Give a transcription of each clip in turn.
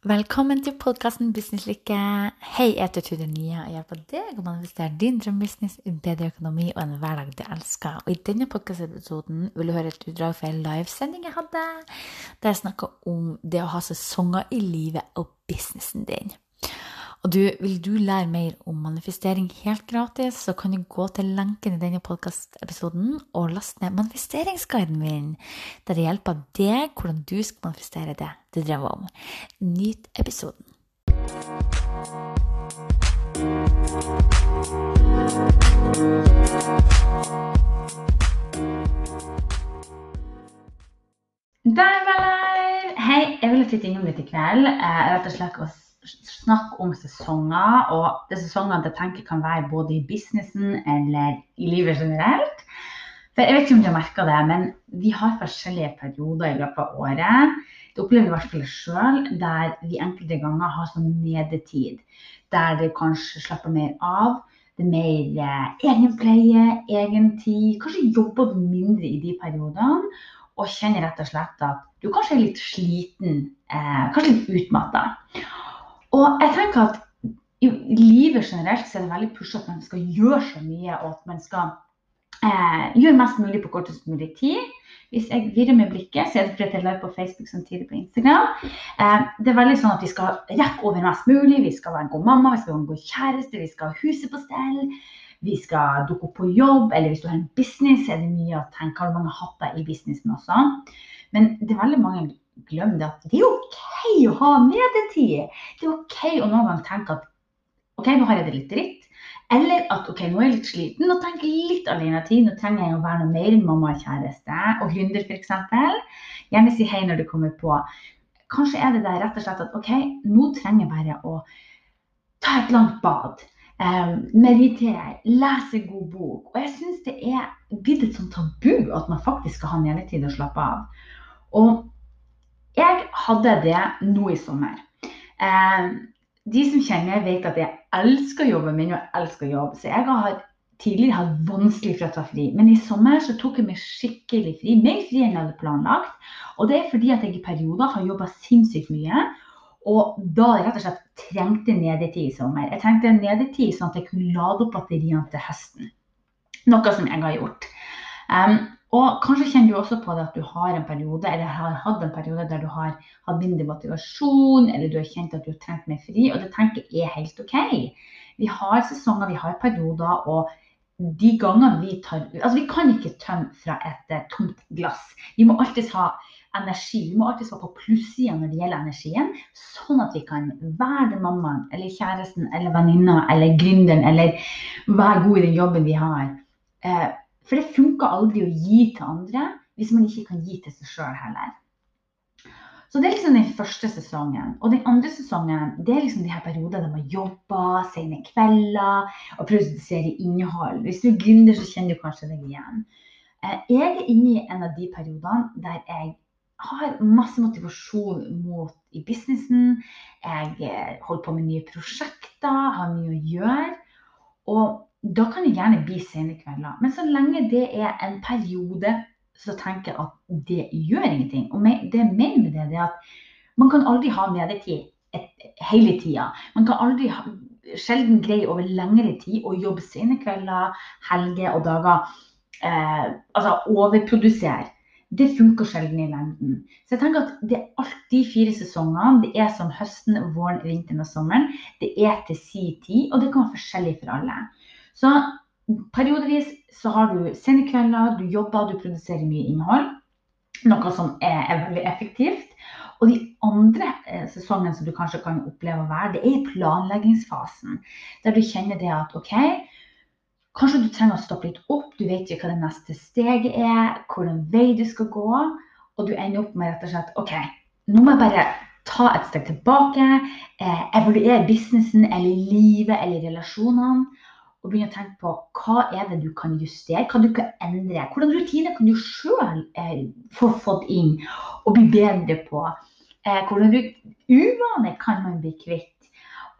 Velkommen til podkasten Businesslykke. Hei, jeg heter Tude Nia og hjelper deg å manifestere din drømmebusiness, bedre økonomi og en hverdag du elsker. Og I denne podkastepisoden vil du høre et utdrag fra en livesending jeg hadde, der jeg snakker om det å ha sesonger i livet og businessen din. Og du, vil du lære mer om manifestering helt gratis, så kan du gå til lenken i denne podkastepisoden og laste ned manifesteringsguiden min, der det hjelper deg hvordan du skal manifestere det du drømmer om. Nyt episoden. Der var live! Hei, jeg ville titte innom litt i kveld. Eh, rett og slett å snakke om sesonger. Og det sesongene jeg tenker kan være både i businessen eller i livet generelt. For jeg vet ikke om du har merka det, men vi har forskjellige perioder i løpet av året. Det opplever i hvert fall sjøl, der vi enkelte ganger har sånn nedetid. Der du kanskje slapper mer av. Det er mer eh, egenpleie, egentid. Kanskje jobber du mindre i de periodene og kjenner rett og slett at du kanskje er litt sliten, eh, kanskje litt utmatta. Og jeg tenker at i livet generelt så er det veldig pusha at man skal gjøre så mye, og at man skal eh, gjøre mest mulig på kortest mulig tid. Hvis jeg virrer med blikket, så er det fordi jeg er på Facebook samtidig på Instagram. Eh, det er veldig sånn at vi skal rekke over mest mulig. Vi skal være en god mamma, vi skal være en god kjæreste, vi skal ha huset på stell. Vi skal dukke opp på jobb, eller hvis du har en business, er det mye å tenke. Har du mange hatter i businessen også? Men det er veldig mange glem det at det er OK å ha nedetid. Det er OK å noen gang tenke at OK, nå har jeg det litt dritt. Eller at OK, nå er jeg litt sliten, nå tenker jeg litt alenetid. Nå trenger jeg å være noe mer enn mamma og kjæreste og gründer f.eks. Gjerne si hei når du kommer på. Kanskje er det der rett og slett at OK, nå trenger jeg bare å ta et langt bad. Um, meditere, lese god bok. Og jeg syns det er blitt et sånt tabu at man faktisk skal ha nedetid og slappe av. Og jeg hadde det nå i sommer. Eh, de som kjenner, vet at jeg elsker jobben min og elsker jobb. Så jeg har tidligere hatt vanskelig for å ta fri. Men i sommer så tok jeg meg skikkelig fri. Mer fri enn jeg hadde planlagt. Og det er fordi at jeg i perioder har jobba sinnssykt mye. Og da rett og slett trengte nedetid i sommer. Jeg trengte nedetid sånn at jeg kunne lade opp batteriene til høsten. Noe som jeg har gjort. Um, og kanskje kjenner du også på det at du har en periode, eller har hatt en periode der du har hatt mindre motivasjon, eller du har kjent at du har trengt mer fri. Og det tenker jeg er helt OK. Vi har sesonger, vi har perioder, og de gangene vi tar Altså, vi kan ikke tømme fra et uh, tomt glass. Vi må alltid ha energi. Vi må alltid være på plussida når det gjelder energien, sånn at vi kan være den mammaen eller kjæresten eller venninna eller gründeren eller være god i den jobben vi har. Uh, for det funker aldri å gi til andre hvis man ikke kan gi til seg sjøl heller. Så det er liksom den første sesongen. Og den andre sesongen det er liksom de her periodene der man jobber, sene kvelder og produserer innhold. Hvis du er gründer, så kjenner du kanskje deg igjen. Eh, jeg er inne i en av de periodene der jeg har masse motivasjon mot i businessen. Jeg eh, holder på med nye prosjekter, har mye å gjøre. Og da kan det gjerne bli sene kvelder. Men så lenge det er en periode, så tenker jeg at det gjør ingenting. Og det jeg mener med det, er at man kan aldri ha medietid hele tida. Man kan aldri ha, sjelden greie over lengre tid å jobbe sene kvelder, helger og dager. Eh, altså overprodusere. Det funker sjelden i lengden. Så jeg tenker at det er alt de fire sesongene. Det er som høsten, våren, vinteren og sommeren. Det er til si tid, og det kan være forskjellig for alle. Så periodevis så har du sendekvelder, du jobber, du produserer mye innhold. Noe som er, veldig effektivt. Og de andre eh, sesongene som du kanskje kan oppleve å være, det er i planleggingsfasen. Der du kjenner det at OK, kanskje du trenger å stoppe litt opp. Du vet ikke hva det neste steget er, hvordan vei du skal gå. Og du ender opp med rett og slett OK, nå må jeg bare ta et steg tilbake. Eh, evaluere businessen eller livet eller relasjonene og begynne å tenke på hva er det du kan justere, hva du kan endre. Hvordan rutiner kan du sjøl eh, få fått inn og bli bedre på. Eh, hvordan uvaner kan man bli kvitt.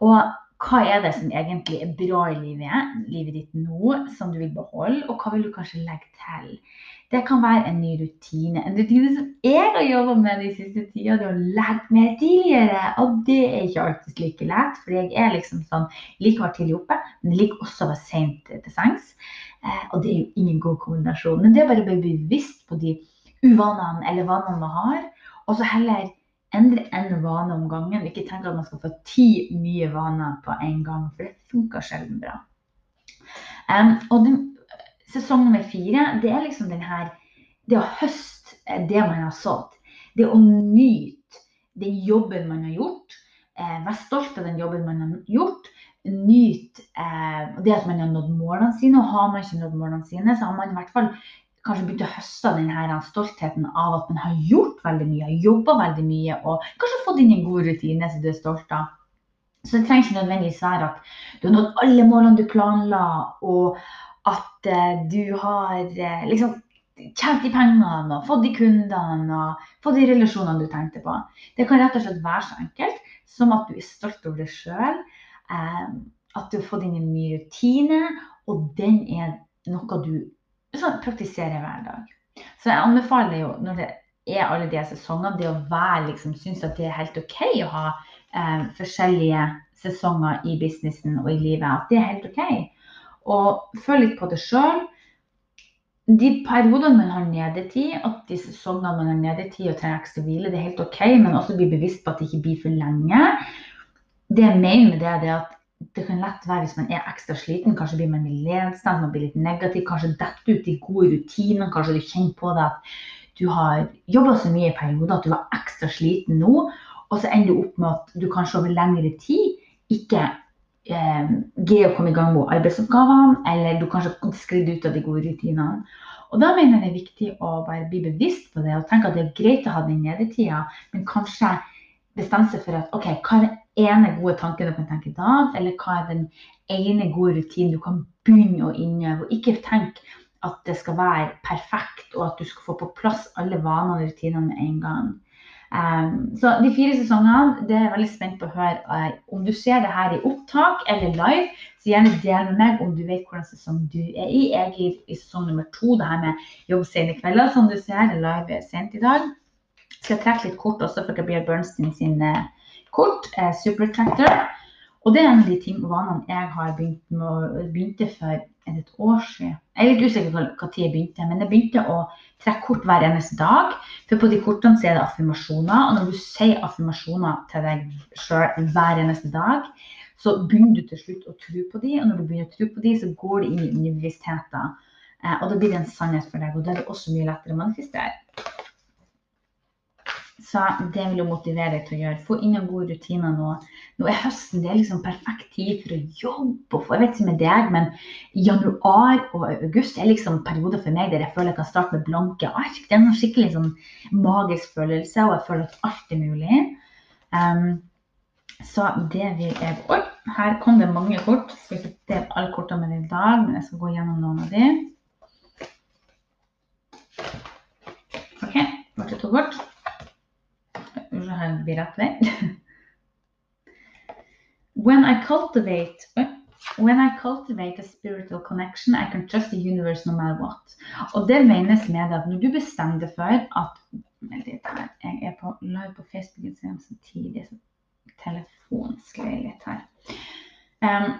Og hva er det som egentlig er bra i livet, livet ditt nå, som du vil beholde, og hva vil du kanskje legge til? Det kan være en ny rutine. En rutine som jeg har jobba med de siste tida, det å legge mer tidligere. Og det er ikke alltid like lett, for jeg er liksom sånn, liker å tidlig oppe, men liker også å være seint til sengs. Eh, og det er jo ingen god kombinasjon. Men det er bare å bli bevisst på de uvanene eller vanene man har, og så heller endre en vane om gangen. Ikke tenk at man skal få ti nye vaner på en gang, for det funker sjelden bra. Um, og den, sesong nummer fire, det er liksom den her Det å høste det man har sådd. Det å nyte den jobben man har gjort. Eh, være stolt av den jobben man har gjort. Nyte eh, det at man har nådd målene sine. Og har man ikke nådd målene sine, så har man i hvert fall kanskje begynt å høste denne stoltheten av at man har gjort veldig mye, jobba veldig mye og kanskje fått inn en god rutine som du er stolt av. Så det trenger ikke nødvendigvis være at du har nådd alle målene du planla, og at uh, du har uh, liksom tjent de pengene og fått de kundene og fått de relasjonene du tenkte på. Det kan rett og slett være så enkelt som at du er stolt over deg sjøl. Um, at du har fått inn en ny rutine, og den er noe du sånn, jeg hver dag. Så jeg anbefaler jo, når det er alle de sesongene, det å være liksom, synes at det er helt OK å ha eh, forskjellige sesonger i businessen og i livet. At det er helt OK. Og følg litt på det sjøl. De periodene man har nedetid, at de sesongene man har nedetid og trenger ekstra hvile, det er helt OK, men også bli bevisst på at det ikke blir for lenge. Det jeg mener med det, er at det kan lett være hvis man er ekstra sliten, kanskje blir man ledstemt, man blir litt negativ, kanskje detter ut de gode rutinene, kanskje du kjenner på det at du har jobba så mye i perioder at du var ekstra sliten nå, og så ender du opp med at du kanskje over lengre tid ikke eh, greier å komme i gang med arbeidsoppgavene, eller du kanskje sklidd ut av de gode rutinene. Og da mener jeg det er viktig å bare bli bevisst på det og tenke at det er greit å ha den nedetida, men kanskje bestemme seg for at OK, hva er den ene gode tanken du kan tenke i dag, eller hva er den ene gode rutinen du kan begynne å innøve, og ikke tenk at det skal være perfekt, og at du skal få på plass alle vanene og rutinene med en gang. Um, så de fire sesongene, det er jeg veldig spent på å høre uh, om du ser det her i opptak eller live. Så gjerne del med meg om du vet hvordan sesong du er i. Jeg er i sesong nummer to, det her med jobb sene kvelder, som du ser. live sent i dag skal jeg trekke litt kort også for Gabriel Bernstein sine kort. er Super Tractor. Og det er en av de ting, vanene jeg har begynt med, begynte for et år siden. Jeg er litt usikker på når jeg begynte, men jeg begynte å trekke kort hver eneste dag. For på de kortene så er det affirmasjoner. Og når du sier affirmasjoner til deg sjøl hver eneste dag, så begynner du til slutt å tro på de, og når du begynner å tro på de, så går det inn i underbevisstheten. Eh, og da blir det en sannhet for deg, og da er det også mye lettere å manifestere. Så det vil jo motivere deg til å gjøre. Få inn noen gode rutiner nå. Nå er høsten det er liksom perfekt tid for å jobbe. Jeg vet ikke med deg, men januar og august er liksom perioder for meg der jeg føler jeg kan starte med blanke ark. Det er en skikkelig sånn magisk følelse, og jeg føler at alt er mulig. Um, så det vil jeg Oi, her kom det mange kort. Skal ikke dele alle kortene deg i dag, men jeg skal gå gjennom noen av de. OK, ble to kort? Rett vei. when I cultivate When I cultivate a spiritual connection, I can trust the universe no matter what. Og det menes med at når du bestemmer deg for at Jeg er på live på Facebook samtidig, så telefonen sklei litt her. Um,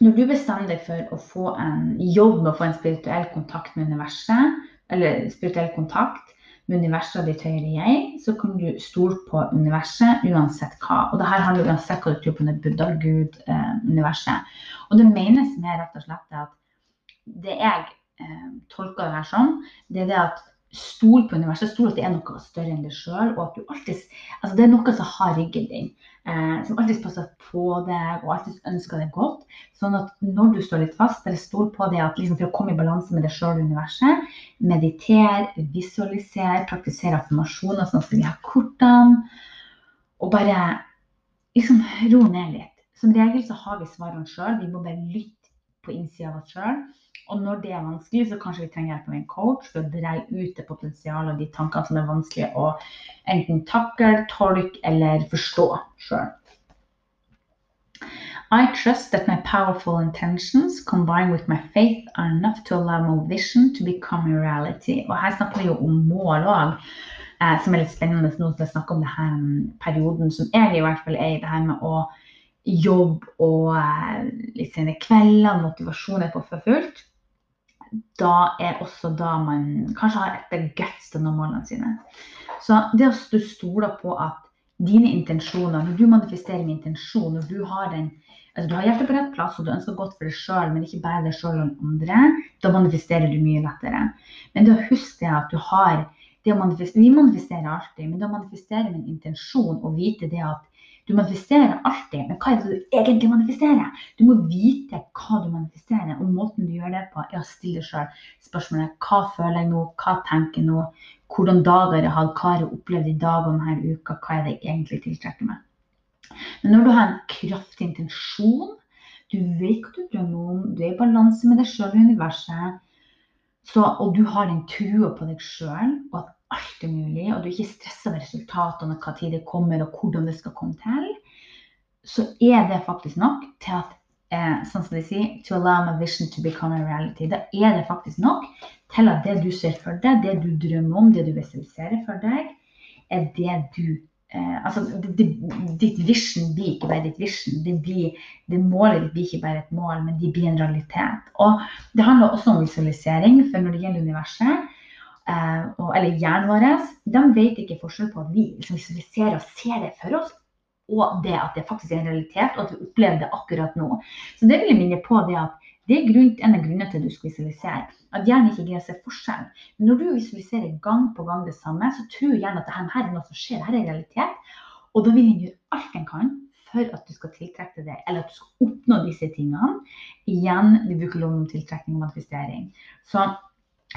når du bestemmer deg for å få en jobb med å få en spirituell kontakt med universet, eller spirituell kontakt, universet ditt høyere jeg, så kan du stole på universet uansett hva. Og det her handler uansett hva du tror på, det Buddha, Gud, eh, universet. Og det menes med rett og slett at det jeg eh, tolker det her som, det er det at stol på universet. Stol at det er noe større enn deg sjøl, og at Altså det er noe som har ryggen din. Eh, som alltid passer på deg og alltid ønsker deg godt. Sånn at når du står litt fast, eller stol på det at liksom for å komme i balanse med deg sjøl og universet, mediter, visualiser, praktisere affirmasjoner sånn som vi har kortene, og bare liksom ro ned litt. Som regel så har vi svarene sjøl, vi må bare lytte på innsida av oss sjøl. Og når det er vanskelig, så kanskje vi trenger hjelp av en coach for å dreie ut det potensialet og de tankene som er vanskelig å enten takle, tolke eller forstå sjøl. I trust that my powerful intentions combined with my faith are enough to allow my vision to become a reality. Og her snakker vi jo om mål òg, eh, som er litt spennende nå til å snakke om det her mm, perioden som jeg i hvert fall er i det her med å jobbe og eh, litt sene kvelder, motivasjon er på for fullt. Da er også da man kanskje har etter guts til å nå målene sine. Så det å du stoler på at dine intensjoner, når du manifesterer med intensjon, når du har den altså du har hjertet på rett plass og du ønsker godt for deg sjøl, men ikke bare deg sjøl og andre, da manifesterer du mye lettere. Men det å huske at du har det å manifestere, Vi manifesterer alltid, men det å manifestere med en intensjon og vite det at du manifesterer alltid, men hva er det du egentlig manifesterer? Du må vite hva du manifesterer, og måten du gjør det på, er å stille deg sjøl spørsmålet hva føler jeg nå, hva tenker jeg nå, hvordan dager jeg hatt, hva har jeg opplevd i dag og denne uka, hva er det jeg egentlig tiltrekker meg. Men når du har en kraftig intensjon, du vet hva du drømmer om, du er i balanse med deg sjøl og universet, så, og du har den trua på deg sjøl, og at alt er mulig, og du ikke stressa med resultatene, hva tid det kommer, og hvordan det skal komme til, så er det faktisk nok til at eh, sånn som de sier, to allow my vision to become a reality. Da er det faktisk nok til at det du ser for deg, det du drømmer om, det du visualiserer for deg, er det du eh, altså, Ditt vision blir ikke bare ditt vision. Det, blir, det målet ditt blir ikke bare et mål, men det blir en realitet. Og Det handler også om visualisering, for når det gjelder universet, og, eller hjernen vår, de vet ikke forskjell på at vi liksom visualiserer og ser det for oss, og det at det faktisk er en realitet, og at vi opplever det akkurat nå. Så det vil jeg minne på det at det er grunn, en av grunnene til at du skal visualisere. At hjernen ikke greier å se forskjell. Men når du visualiserer gang på gang det samme, så tror hjernen at dette er noe som skjer, dette er realitet. Og da vil den gjøre alt den kan for at du skal tiltrekke det, eller at du skal oppnå disse tingene. Igjen, vi bruker lov om tiltrekning og manifestering. Så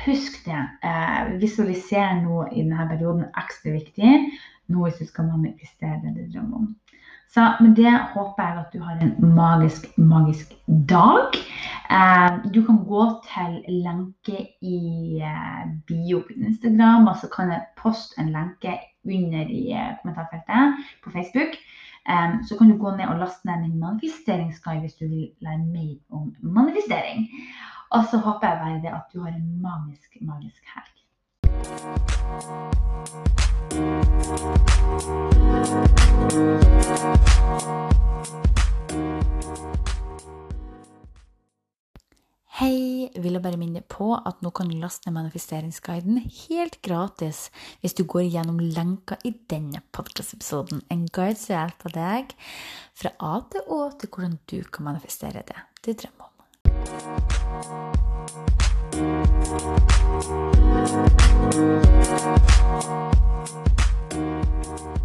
husk det. Eh, visualiser nå i denne perioden ekstra viktig. Nå hvis du skal manifestere det du drømmer om. Så med det håper jeg at du har en magisk, magisk dag. Eh, du kan gå til lenke i eh, bio på Instagram, og så kan jeg poste en lenke under i kommentarfeltet på Facebook. Så kan du gå ned og laste ned min manifesteringsguide hvis du vil lære mer om manifestering. Og så håper jeg bare det at du har en magisk, magisk helg. Hei, vil jeg bare minne på at nå kan du laste ned manifesteringsguiden helt gratis hvis du går gjennom lenka i denne podkastepisoden. En guide som hjelper deg fra A til Å til hvordan du kan manifestere det du drømmer om. Thank you.